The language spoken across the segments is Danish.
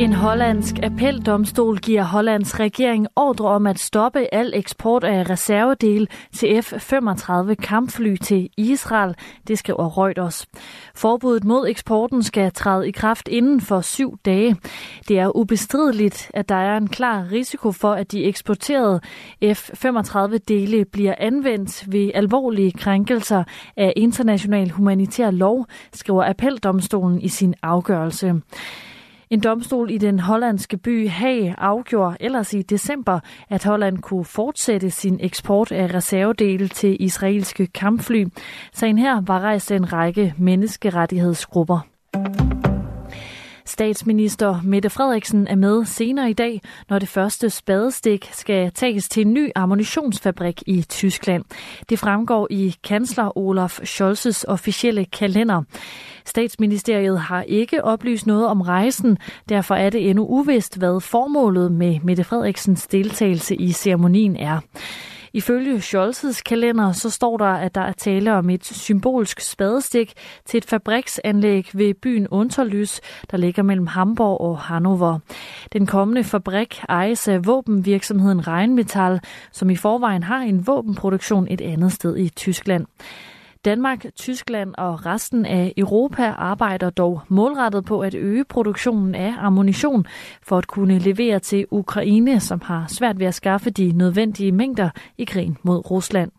En hollandsk appeldomstol giver Hollands regering ordre om at stoppe al eksport af reservedele til F-35 kampfly til Israel, det skriver Reuters. Forbuddet mod eksporten skal træde i kraft inden for syv dage. Det er ubestrideligt, at der er en klar risiko for, at de eksporterede F-35-dele bliver anvendt ved alvorlige krænkelser af international humanitær lov, skriver appeldomstolen i sin afgørelse. En domstol i den hollandske by Haag afgjorde ellers i december, at Holland kunne fortsætte sin eksport af reservedele til israelske kampfly. Sagen her var rejst en række menneskerettighedsgrupper. Statsminister Mette Frederiksen er med senere i dag, når det første spadestik skal tages til en ny ammunitionsfabrik i Tyskland. Det fremgår i kansler Olaf Scholzes officielle kalender. Statsministeriet har ikke oplyst noget om rejsen, derfor er det endnu uvist, hvad formålet med Mette Frederiksens deltagelse i ceremonien er. Ifølge Scholz's kalender så står der, at der er tale om et symbolsk spadestik til et fabriksanlæg ved byen Unterlys, der ligger mellem Hamburg og Hannover. Den kommende fabrik ejes af våbenvirksomheden Rheinmetall, som i forvejen har en våbenproduktion et andet sted i Tyskland. Danmark, Tyskland og resten af Europa arbejder dog målrettet på at øge produktionen af ammunition for at kunne levere til Ukraine, som har svært ved at skaffe de nødvendige mængder i krigen mod Rusland.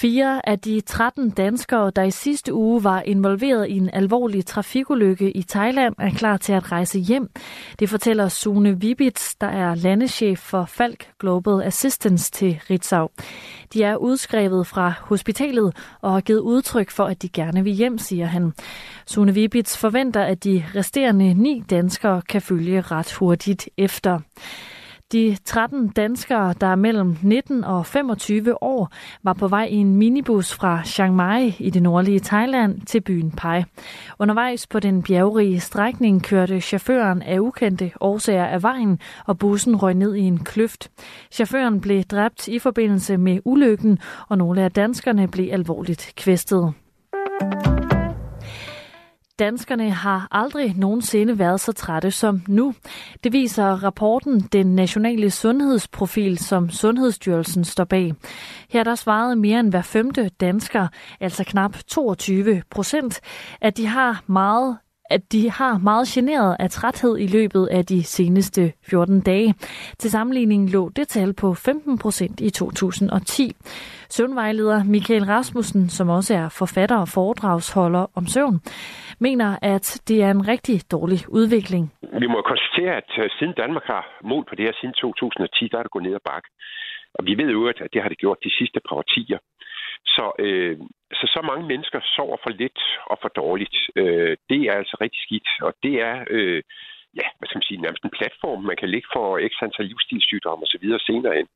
Fire af de 13 danskere, der i sidste uge var involveret i en alvorlig trafikulykke i Thailand, er klar til at rejse hjem. Det fortæller Sune Vibits, der er landeschef for Falk Global Assistance til Ritzau. De er udskrevet fra hospitalet og har givet udtryk for, at de gerne vil hjem, siger han. Sune Vibits forventer, at de resterende ni danskere kan følge ret hurtigt efter. De 13 danskere, der er mellem 19 og 25 år, var på vej i en minibus fra Chiang Mai i det nordlige Thailand til byen Pai. Undervejs på den bjergrige strækning kørte chaufføren af ukendte årsager af vejen, og bussen røg ned i en kløft. Chaufføren blev dræbt i forbindelse med ulykken, og nogle af danskerne blev alvorligt kvæstet. Danskerne har aldrig nogensinde været så trætte som nu. Det viser rapporten Den Nationale Sundhedsprofil, som Sundhedsstyrelsen står bag. Her der svarede mere end hver femte dansker, altså knap 22 procent, at de har meget at de har meget generet af træthed i løbet af de seneste 14 dage. Til sammenligning lå det tal på 15 procent i 2010. Søvnvejleder Michael Rasmussen, som også er forfatter og foredragsholder om søvn, mener, at det er en rigtig dårlig udvikling. Vi må konstatere, at øh, siden Danmark har mål på det her siden 2010, der er det gået ned ad bakke. Og vi ved jo, at det har det gjort de sidste par årtier. Så, øh, så så mange mennesker sover for lidt og for dårligt. Øh, det er altså rigtig skidt, og det er øh, ja, hvad skal man sige, nærmest en platform, man kan ligge for ekstra antal livsstilssygdomme osv. senere hen.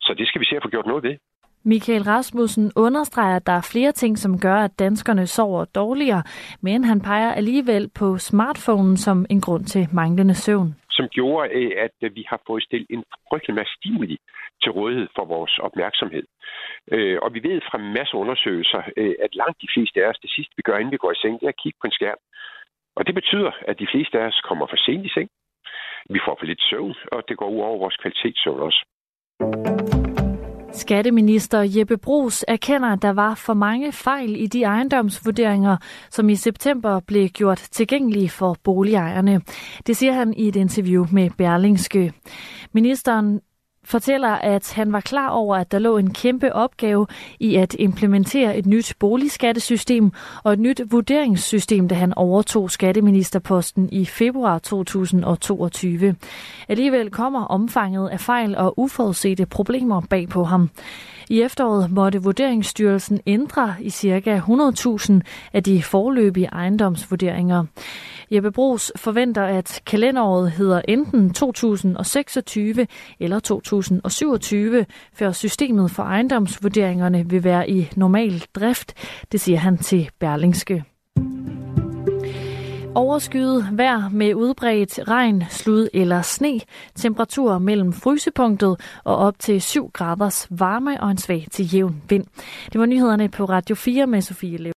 Så det skal vi se at få gjort noget ved. Michael Rasmussen understreger, at der er flere ting, som gør, at danskerne sover dårligere, men han peger alligevel på smartphonen som en grund til manglende søvn. Som gjorde, øh, at vi har fået stillet en frygtelig masse stimuli til rådighed for vores opmærksomhed. Øh, og vi ved fra masser masse undersøgelser, øh, at langt de fleste af os, det sidste vi gør, inden vi går i seng, det er at kigge på en skærm. Og det betyder, at de fleste af os kommer for sent i seng. Vi får for lidt søvn, og det går ud over vores kvalitetssøvn også. Skatteminister Jeppe Brugs erkender, at der var for mange fejl i de ejendomsvurderinger, som i september blev gjort tilgængelige for boligejerne. Det siger han i et interview med Berlingske. Ministeren fortæller, at han var klar over, at der lå en kæmpe opgave i at implementere et nyt boligskattesystem og et nyt vurderingssystem, da han overtog skatteministerposten i februar 2022. Alligevel kommer omfanget af fejl og uforudsete problemer bag på ham. I efteråret måtte Vurderingsstyrelsen ændre i ca. 100.000 af de forløbige ejendomsvurderinger. Jeppe Brugs forventer, at kalenderåret hedder enten 2026 eller 2027, før systemet for ejendomsvurderingerne vil være i normal drift, det siger han til Berlingske. Overskyet vejr med udbredt regn, slud eller sne. Temperatur mellem frysepunktet og op til 7 graders varme og en svag til jævn vind. Det var nyhederne på Radio 4 med Sofie Lev.